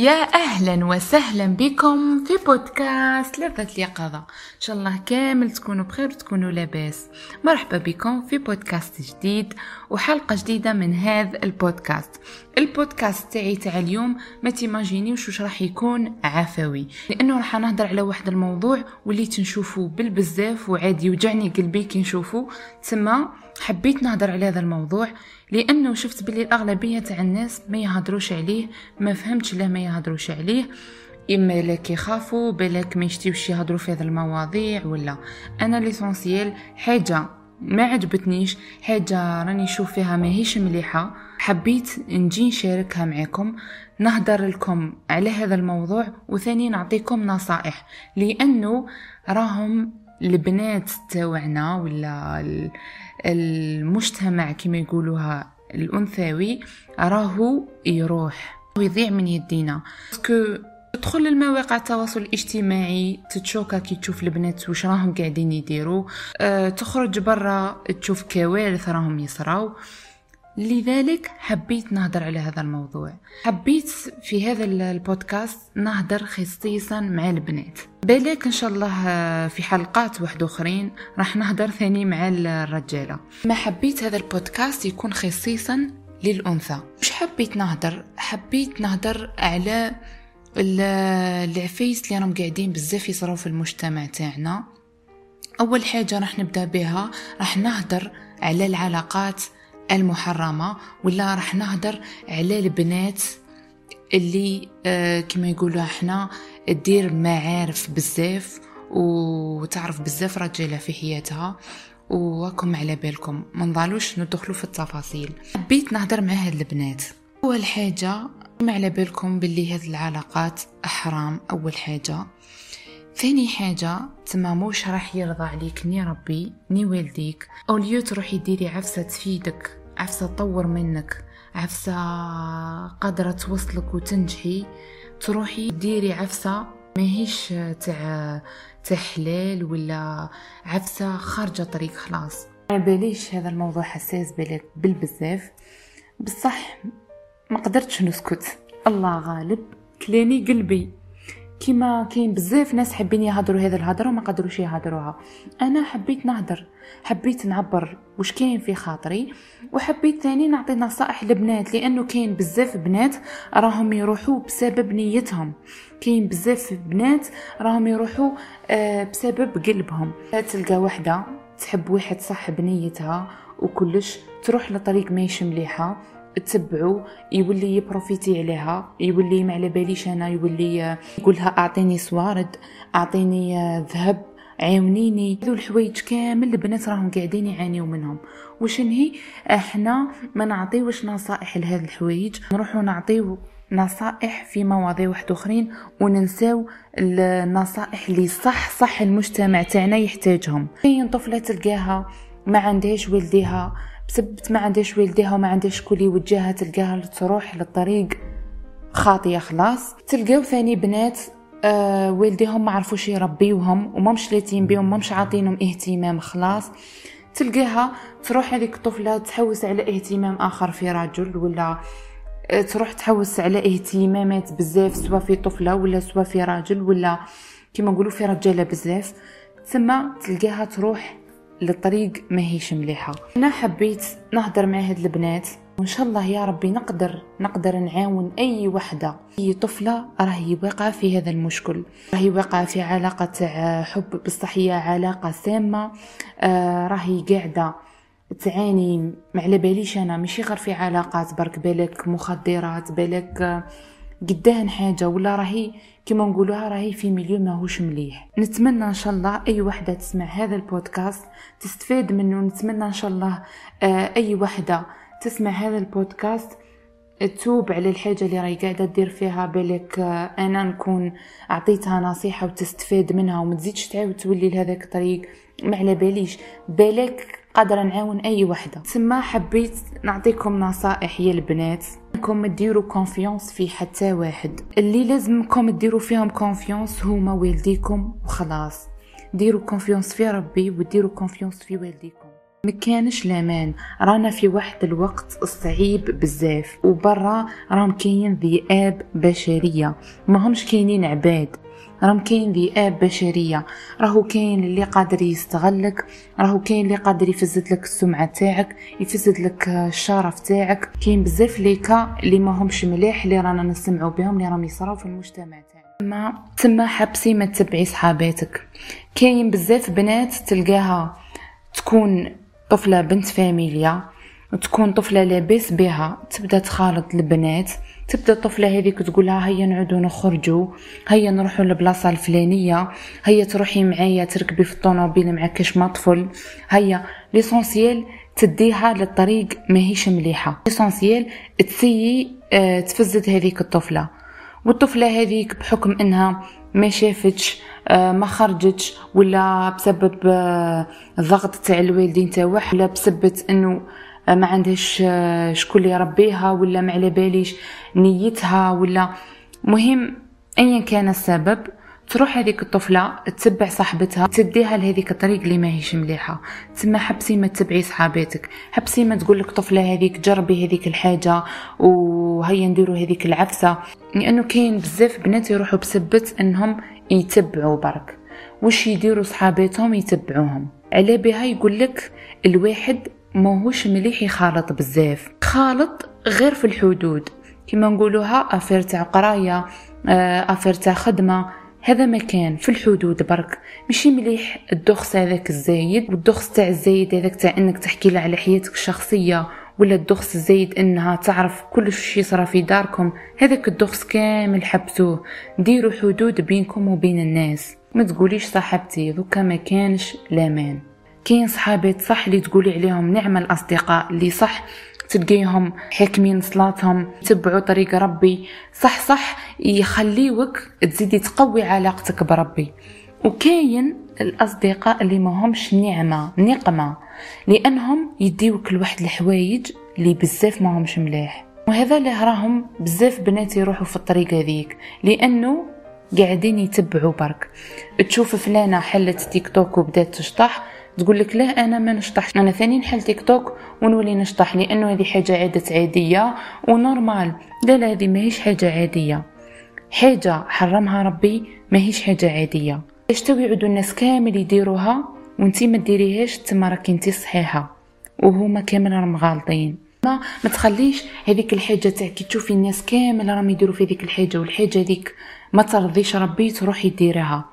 يا أهلا وسهلا بكم في بودكاست لذة اليقظة. إن شاء الله كامل تكونوا بخير وتكونوا لاباس. مرحبا بكم في بودكاست جديد وحلقة جديدة من هذا البودكاست. البودكاست تاعي تاع اليوم ما تيماجينيوش وش راح يكون عفوي لأنه راح نهضر على واحد الموضوع واللي تنشوفوا بالبزاف وعادي يوجعني قلبي كي نشوفه تما حبيت نهضر على هذا الموضوع لأنه شفت باللي الأغلبية تاع الناس ما يهضروش عليه ما فهمتش لا ما يهضروش عليه إما لك يخافوا بالك ما يشتيوش يهضروا في هذه المواضيع ولا. أنا ليسونسيال حاجة ما عجبتنيش حاجة راني نشوف فيها ماهيش مليحة حبيت نجي نشاركها معكم نهدر لكم على هذا الموضوع وثاني نعطيكم نصائح لأنه راهم البنات تاوعنا ولا المجتمع كما يقولوها الأنثوي راهو يروح ويضيع من يدينا. تدخل المواقع التواصل الاجتماعي تتشوكا كي تشوف البنات واش راهم قاعدين يديروا. أه تخرج برا تشوف كوارث راهم يصراو. لذلك حبيت نهضر على هذا الموضوع. حبيت في هذا البودكاست نهضر خصيصا مع البنات. بالك إن شاء الله في حلقات واحد أخرين راح نهضر ثاني مع الرجالة. ما حبيت هذا البودكاست يكون خصيصا للأنثى. مش حبيت نهضر حبيت نهضر على العفايس اللي راهم قاعدين بزاف يصراو في المجتمع تاعنا. أول حاجة راح نبدأ بها راح نهضر على العلاقات المحرمة ولا راح نهدر على البنات اللي آه كما يقولوا إحنا تدير معارف بزاف وتعرف بزاف رجاله في حياتها وراكم على بالكم. ما نضالوش ندخلوا في التفاصيل. حبيت نهضر مع هاد البنات. أول حاجة ما على بالكم باللي هاد العلاقات حرام أول حاجة. ثاني حاجة تما موش راح يرضى عليك ني ربي ني والديك. أوليو تروحي ديري عفسة تفيدك. عفسة تطور منك عفسة قادرة توصلك وتنجحي تروحي ديري عفسة ماهيش تاع تاع حلال ولا عفسة خارجة طريق خلاص. ما باليش هذا الموضوع حساس بالك بالبزاف. بصح ما قدرتش نسكت. الله غالب كلاني قلبي. كيما كاين بزاف ناس حابين يهضروا هذا الهضرة وما قدروش يهضروها. أنا حبيت نهضر حبيت نعبر واش كاين في خاطري وحبيت ثاني نعطي نصائح لبنات لأنه كاين بزاف بنات راهم يروحوا بسبب نيتهم. كاين بزاف بنات راهم يروحوا آه بسبب قلبهم. تلقى وحدة تحب واحد صح بنيتها وكلش تروح لطريق ماهيش مليحه تتبعو يولي يبروفيتي عليها يولي ما على باليش أنا يولي يقولها أعطيني سوارد أعطيني ذهب عاونيني. هذو الحوايج كامل البنات راهم قاعدين يعانيو منهم. واش نهي؟ أحنا ما نعطيوش نصائح لهذه الحوايج. نروحو نعطيو نصائح في مواضيع واحد أخرين وننساو النصائح اللي صح صح المجتمع تاعنا يحتاجهم. كاين طفلة تلقاها ما عندهاش والديها بسبب ما عندهاش والديها وما عندهاش كل يوجهها تلقاها تروح للطريق. خاطية خلاص. تلقاو ثاني بنات آه والديهم ما عرفوش يربيوهم وما لاتين بيهم ما مش عاطينهم اهتمام خلاص. تلقاها تروح هذيك الطفلة تحوس على اهتمام آخر في رجل ولا تروح تحوس على اهتمامات بزاف سواء في طفلة ولا سواء في راجل ولا كما نقولوا في رجالة بزاف. ثم تلقاها تروح للطريق ماهيش مليحة. أنا حبيت نهضر مع هاد البنات وإن شاء الله يا ربي نقدر نقدر نعاون أي وحدة. أي طفلة راهي واقعة في هذا المشكل. راهي واقعة في علاقة تاع حب بصح هي علاقة سامة آه راهي قاعدة تعاني. ما على باليش أنا ماشي غير في علاقات برك بالك مخدرات بالك قداهن حاجة ولا راهي كما نقولوها راهي في مليو ماهوش مليح. نتمنى إن شاء الله أي وحدة تسمع هذا البودكاست تستفاد منه. نتمنى إن شاء الله آه، أي وحدة تسمع هذا البودكاست تتوب على الحاجة اللي راهي قاعدة دير فيها. بالك آه، أنا نكون أعطيتها نصيحة وتستفاد منها وما تزيدش تعاود تولي لهذاك الطريق. ما على باليش. بالك قادرة نعاون أي وحدة. ثم حبيت نعطيكم نصائح يا البنات. انكم تديروا confiance في حتى واحد. اللي لازمكم تديروا فيهم confiance هما والديكم وخلاص. ديروا confiance في ربي وديروا confiance في والديكم. مكانش لامان رانا في واحد الوقت صعيب بزاف. وبرا راهم كاين ذئاب بشرية. ما همش كاينين عباد. راهم كاين ذئاب بشرية. راهو كاين اللي قادر يستغلك. راهو كاين اللي قادر يفسد لك السمعة تاعك يفسد لك الشرف تاعك. كاين بزاف ليكا اللي ما همش مليح اللي رانا نسمعوا بهم اللي راهم يصراو في المجتمع تاعنا. ما تما حبسي ما تتبعي صحاباتك. كاين بزاف بنات تلقاها تكون طفلة بنت فاميليا وتكون طفلة لاباس بها تبدأ تخالط البنات. تبدأ الطفلة هذيك تقول لها هيا نعودو نخرجوا هيا نروحوا للبلاصه الفلانية هيا تروحي معايا تركبي في الطوموبيل مع كاش ما طفل. هيا l'essentiel تديها للطريق ماهيش مليحة. l'essentiel تسيي آه تفسد هذيك الطفلة. والطفلة هذيك بحكم إنها ما شافتش آه ما خرجتش ولا بسبب الضغط تاع الوالدين تاعها ولا بسبب إنه ما عندهاش شكون اللي يربيها ولا ما على باليش نيتها ولا. مهم ايا كان السبب تروح هذيك الطفلة تتبع صاحبتها تديها لهذيك الطريق اللي ماهيش مليحة. تسمى حبسي ما تتبعي صحاباتك حبسي ما تقول لك طفلة هذيك جربي هذيك الحاجة وهيا نديروا هذيك العفسة. لأنه كاين بزاف بنات يروحوا بسبت أنهم يتبعوا برك. وش يديروا صحاباتهم؟ يتبعوهم. على بها يقول لك الواحد ماهوش مليح يخالط بزاف. خالط غير في الحدود. كما نقولوها أفير تاع قراية أفير تاع خدمة. هذا مكان في الحدود برك. ماشي مليح الدخس هذاك الزايد والدخس تاع الزايد هذاك تاع إنك تحكي له على حياتك الشخصية ولا الدخس الزايد إنها تعرف كل شيء يصرى في داركم. هذاك الدخس كامل حبسوه. ديروا حدود بينكم وبين الناس. ما تقوليش صاحبتي ذوكا ما كانش لامان كاين صحابات صح اللي تقولي عليهم نعم الأصدقاء اللي صح تلقيهم حاكمين صلاتهم يتبعوا طريق ربي. صح صح يخليوك تزيدي تقوي علاقتك بربي. وكاين الأصدقاء اللي ما همش نعمة نقمة لأنهم يديوك لواحد الحوايج اللي بزاف ما همش ملاح. وهذا اللي راهم بزاف بنات يروحوا في الطريق هذيك لأنه قاعدين يتبعوا برك. تشوف فلانة حلت تيك توك وبدات تشطح تقول لك لا أنا ما نشطحش أنا ثاني نحل تيك توك ونولي نشطح لأنه هذه حاجة عادت عادية ونورمال. لا لا هذه ماهيش حاجة عادية. حاجة حرمها ربي ماهيش حاجة عادية. اش يعودوا الناس كامل يديروها وانتي ما ديريهاش تما راك انتي صحيحة. وهما كامل راهم غالطين. ما ما تخليش هذيك الحاجة تاع كي تشوفي الناس كامل راهم يديروا في هذيك الحاجة والحاجة هذيك ما ترضيش ربي تروحي ديريها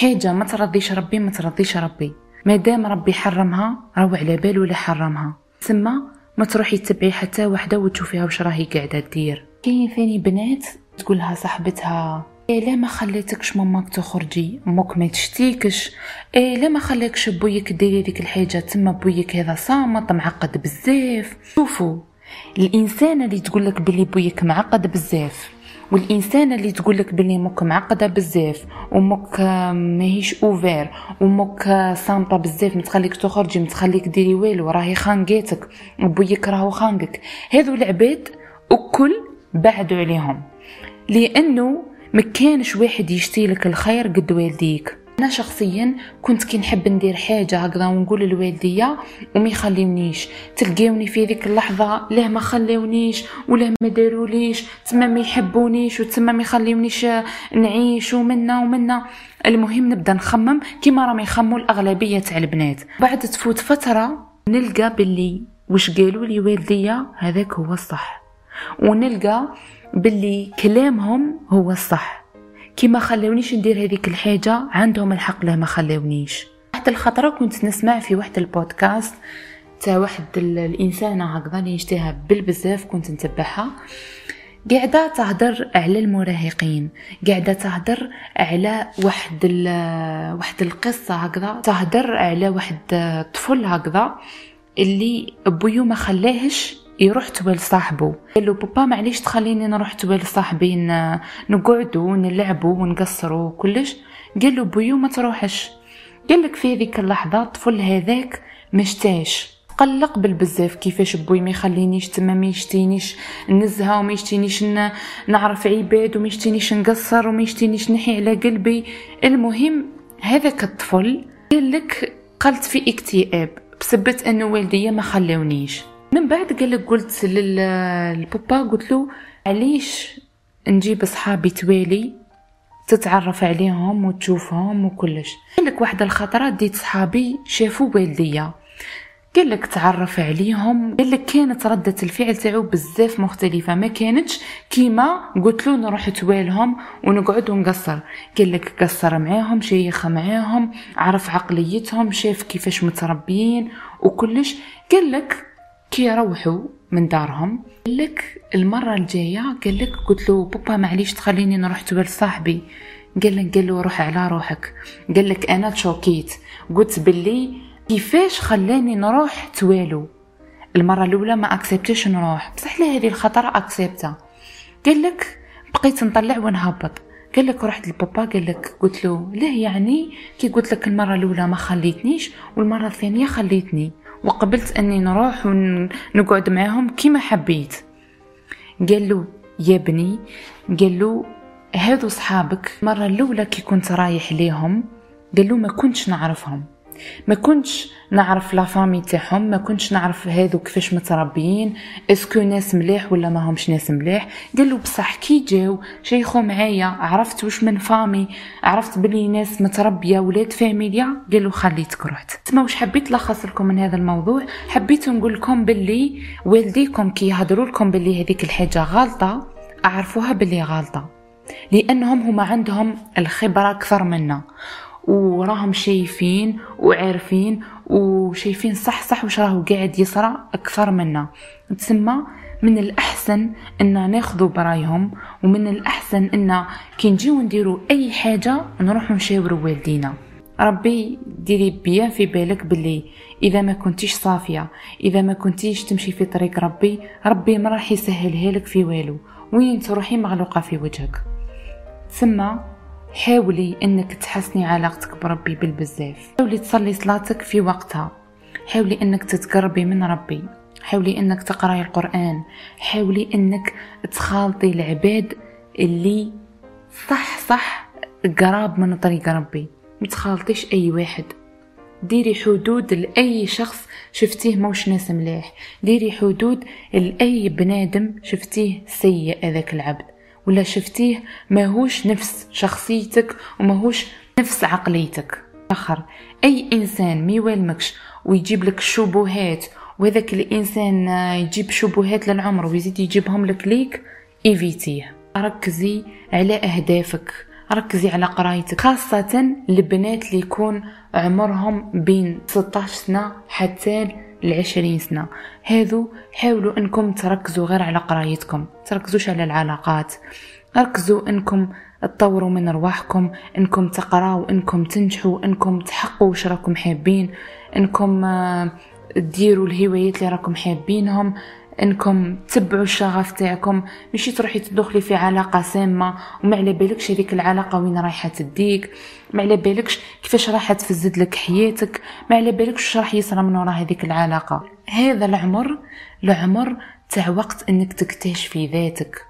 حاجة ما ترضيش ربي ما ترضيش ربي. مادام ربي حرمها راهو على بالو علاه حرمها. ثم ما تروحي تتبعي حتى وحدة وتشوفيها واش راهي قاعدة دير كاين ثاني بنات تقولها صاحبتها إيه لا ما خليتكش ماماك تخرجي أمك ما تشتيكش. إيه لا ما خليكش بويك ديري ديك الحاجة تما بويك هذا سامط معقد بزاف. شوفوا الإنسان اللي تقول لك بلي بويك معقد بزاف. والانسانه اللي تقول لك بلي أمك معقدة بزاف أمك ماهيش ouverte أمك سامطة بزاف ما تخليك تخرجي ما تخليك ديري والو راهي خانقيتك بويك راهو خانقك. هذو العباد وكل بعدوا عليهم لأنه ما كانش واحد يشتي لك الخير قد والديك. أنا شخصيا كنت كي نحب ندير حاجة هكذا ونقول للوالدية وما يخليونيش تلقاوني في ذيك اللحظة له ما خليونيش ولا ما داروليش تما ما يحبونيش وتما ما يخليونيش نعيش ومنا ومنا. المهم نبدأ نخمم كيما راهم يخموا الأغلبية تاع البنات. بعد تفوت فترة نلقى باللي وش قالوا لي والديه هذاك هو الصح. ونلقى باللي كلامهم هو الصح. كي ما خلونيش ندير هذيك الحاجة عندهم الحق لا ما خلونيش واحد الخطرة كنت نسمع في واحد البودكاست تاع واحد الانسانه هكذا اللي يشتيها بالبزاف كنت نتبعها. قاعدة تهدر على المراهقين قاعدة تهدر على واحد واحد القصة هكذا تهدر على واحد طفل هكذا اللي بويو ما خلاهش يروح توال صاحبه قال له بابا معليش تخليني نروح توال صاحبي نقعدوا ونلعبوا ونقصروا وكلش قال له بويو ما تروحش. قال لك في هذيك اللحظة الطفل هذاك مشتاش. قلق بالبزاف كيفاش بوي ما يخلينيش تما ما يشتينيش نزهة وما يشتينيش نعرف عباد وما يشتينيش نقصر وما يشتينيش نحي على قلبي. المهم هذاك الطفل قال لك قلت في اكتئاب بسبة انه والديا ما خلونيش. من بعد قال لك قلت للبابا قلت له علاش نجيب اصحابي توالي تتعرف عليهم وتشوفهم وكلش؟ قال لك واحد الخطرات ديت صحابي شافوا والديا. قال لك تعرف عليهم. قال لك كانت ردة الفعل تاعو بزاف مختلفة. ما كانتش كيما قلت له نروح توالهم ونقعد ونقصر قال لك قصر معاهم شيخ معاهم عرف عقليتهم شاف كيفاش متربيين وكلش. قال لك كي يروحوا من دارهم. لك المرة الجاية قال لك قلت له بابا معليش تخليني نروح توال صاحبي. قال لك قال له روح على روحك. قال لك أنا تشوكيت. قلت باللي كيفاش خلاني نروح توالو؟ المرة الأولى ما أكسبتش نروح. بصح لهذه الخطرة اكسبتا قال لك بقيت نطلع ونهبط. قال لك رحت لبابا. قال لك قلت له ليه يعني؟ كي قلت لك المرة الأولى ما خليتنيش والمرة الثانية خليتني. وقبلت أني نروح ونقعد معاهم كيما حبيت. قال له يا بني قال له هذو صحابك المره الأولى كي كنت رايح ليهم قال له ما كنتش نعرفهم. ما كنتش نعرف لا فامي تاعهم ما كنتش نعرف هادو كيفاش متربيين est-ce que ناس مليح ولا ما همش ناس مليح؟ قالوا بصح كي جاو شيخو معايا عرفت واش من famille عرفت بلي ناس متربية ولاد فاميليا قالوا خليتك رحت تما واش حبيت لخص لكم من هذا الموضوع؟ حبيت نقول لكم بلي والديكم كي يهضروا لكم بلي هذيك الحاجة غلطة أعرفوها بلي غلطة. لأنهم هما عندهم الخبرة أكثر منا. وراهم شايفين وعارفين وشايفين صح صح وش راهو قاعد يصرى أكثر منا. تسمى من الأحسن ان ناخذ برايهم ومن الأحسن ان كي نجيو نديرو أي حاجة نروحو نشاورو والدينا. ربي ديري بيا في بالك باللي إذا ما كنتيش صافية إذا ما كنتيش تمشي في طريق ربي ربي ما راح يسهلها لك في والو. وين تروحي مغلوقة في وجهك. ثم حاولي إنك تحسني علاقتك بربي بالبزاف. حاولي تصلي صلاتك في وقتها. حاولي إنك تتقربي من ربي. حاولي إنك تقرأي القرآن. حاولي إنك تخالطي العباد اللي صح صح قراب من طريق ربي. متخالطيش أي واحد. ديري حدود لأي شخص شفتيه موش ناس مليح ديري حدود لأي بنادم شفتيه سيء هذاك العبد. ولا شفتيه ماهوش نفس شخصيتك وماهوش نفس عقليتك. آخر أي إنسان ما يوالمكش ويجيب لك شبهات وهذاك الإنسان يجيب شبهات للعمر ويزيد يجيبهم لك ليك إيفيتيه. ركزي على أهدافك ركزي على قرايتك. خاصة البنات اللي يكون عمرهم بين 16 سنة حتى العشرين سنة. هذو حاولوا إنكم تركزوا غير على قرايتكم تركزوش على العلاقات. ركزوا إنكم تطوروا من رواحكم إنكم تقراوا إنكم تنجحوا إنكم تحققوا واش راكم حابين إنكم آه، ديروا الهوايات اللي راكم حابينهم. إنكم تبعوا الشغف تاعكم. ماشي تروحي تدخلي في علاقة سامة. وما على بالكش هذيك العلاقة وين رايحة تديك. ما على بالكش كيفاش راح تفزد لك حياتك. ما على بالكش واش راح يصرى من وراء هذيك العلاقة. هذا العمر العمر تاع وقت إنك تكتشفي ذاتك.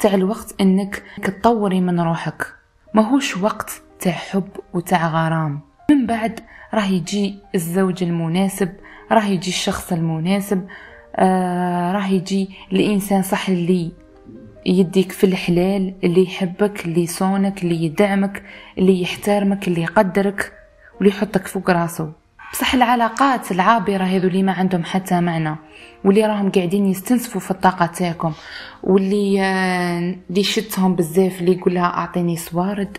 تاع الوقت إنك تطوري من روحك. ماهوش وقت تاع حب وتاع غرام. من بعد راه يجي الزوج المناسب راه يجي الشخص المناسب راه يجي الإنسان صح اللي يديك في الحلال اللي يحبك اللي يصونك اللي يدعمك اللي يحترمك اللي يقدرك واللي يحطك فوق راسه. بصح العلاقات العابرة هذو اللي ما عندهم حتى معنى واللي راهم قاعدين يستنزفوا في الطاقة تاعكم واللي آه، اللي شتهم بزاف اللي يقول لها أعطيني سوارد.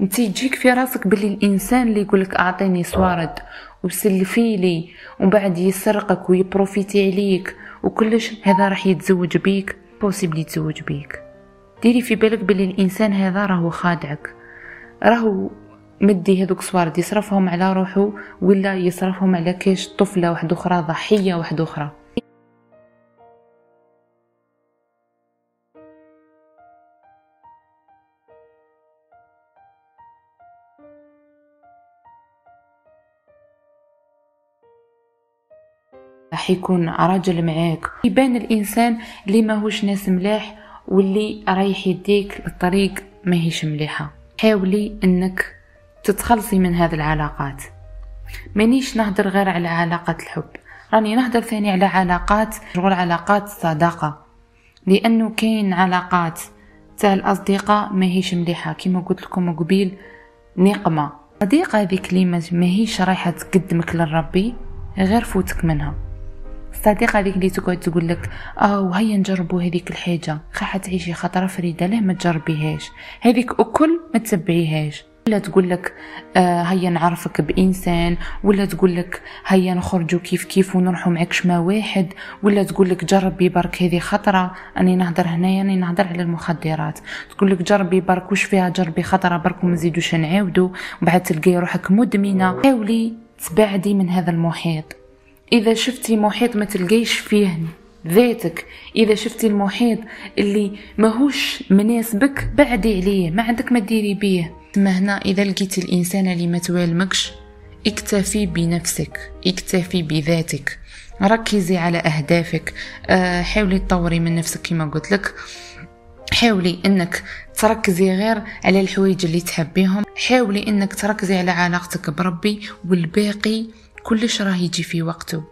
انت يجيك في راسك باللي الإنسان اللي يقولك أعطيني سوارد. وسلفي لي ومن بعد يسرقك وي profiter عليك وكلش هذا راح يتزوج بيك possible يتزوج بيك. ديري في بالك بلي الإنسان هذا راهو خادعك. راهو مدي هذوك صوارد يصرفهم على روحه ولا يصرفهم على كاش طفلة واحدة أخرى ضحية واحدة أخرى. راح يكون راجل معاك. يبان الإنسان اللي ماهوش ناس ملاح واللي رايح يديك للطريق ماهيش مليحة. حاولي إنك تتخلصي من هذه العلاقات. مانيش نهدر غير على علاقة الحب. راني نهدر ثاني على علاقات شغل علاقات الصداقة لأنه كاين علاقات تاع الأصدقاء ماهيش مليحة. كيما قلت لكم قبيل نقمة. صديقة هذيك اللي ماهيش رايحة تقدمك للربي غير فوتك منها. الصديقة هذيك اللي تقعد تقول لك آه وهيا نجربوا هذيك الحاجة. خا تعيشي خطرة فريدة ليه ما تجربيهاش. هذيك أكل ما تتبعيهاش ولا تقول لك آه هيا نعرفك بإنسان. ولا تقول لك هيا نخرجوا كيف كيف ونروحوا معك شما واحد. ولا تقول لك جربي برك هذه خطرة اني نهضر هنايا اني نهضر على المخدرات. تقول لك جربي برك وش فيها جربي خطرة برك وما نزيدوش نعاودوا وبعد تلقاي روحك مدمنة. حاولي تبعدي من هذا المحيط. إذا شفتي محيط ما تلقيش فيه ذاتك إذا شفتي المحيط اللي ماهوش مناسبك بعدي عليه ما عندك ما ديري بيه. ما هنا إذا لقيتي الإنسان اللي ما توالمكش اكتفي بنفسك اكتفي بذاتك. ركزي على أهدافك. آه، حاولي تطوري من نفسك كما قلت لك. حاولي إنك تركزي غير على الحوايج اللي تحبيهم. حاولي إنك تركزي على علاقتك بربي والباقي. كلش راه يجي في وقته.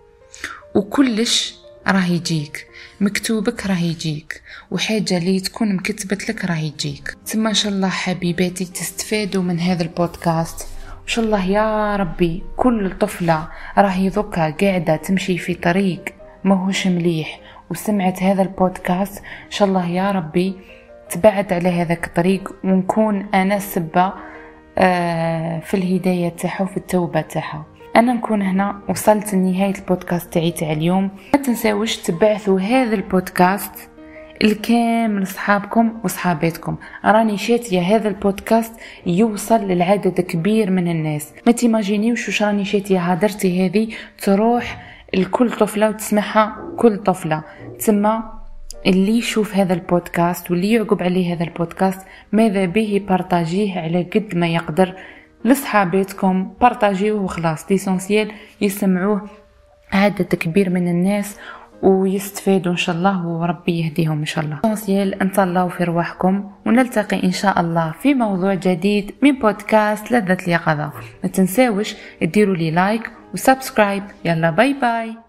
وكلش راه يجيك. مكتوبك راه يجيك. وحاجة اللي تكون مكتبت لك راه يجيك. تما إن شاء الله حبيباتي تستفادوا من هذا البودكاست. إن شاء الله يا ربي كل طفلة راهي ذكا قاعدة تمشي في طريق ماهوش مليح. وسمعت هذا البودكاست. إن شاء الله يا ربي تبعد على هذاك الطريق. ونكون أنا سبة آه، في الهداية تاعها وفي التوبة تاعها. أنا نكون هنا وصلت لنهاية البودكاست تاعي تاع اليوم. ما تنساوش تبعثوا هذا البودكاست الكامل لصحابكم وصحاباتكم. راني شاتية هذا البودكاست يوصل للعدد كبير من الناس. ما تيماجينيوش وش راني شاتية هدرتي هذه. تروح لكل طفلة وتسمعها كل طفلة. تسمى اللي يشوف هذا البودكاست واللي يعقب عليه هذا البودكاست. ماذا به بارتاجيه على قد ما يقدر. لصحاباتكم بارطاجيوه وخلاص. l'essentiel يسمعوه. عدد كبير من الناس ويستفادوا إن شاء الله وربي يهديهم إن شاء الله. l'essentiel الله الله في رواحكم ونلتقي إن شاء الله في موضوع جديد من بودكاست لذة اليقظة. ما تنساوش ديروا لي لايك وسبسكرايب يلا باي باي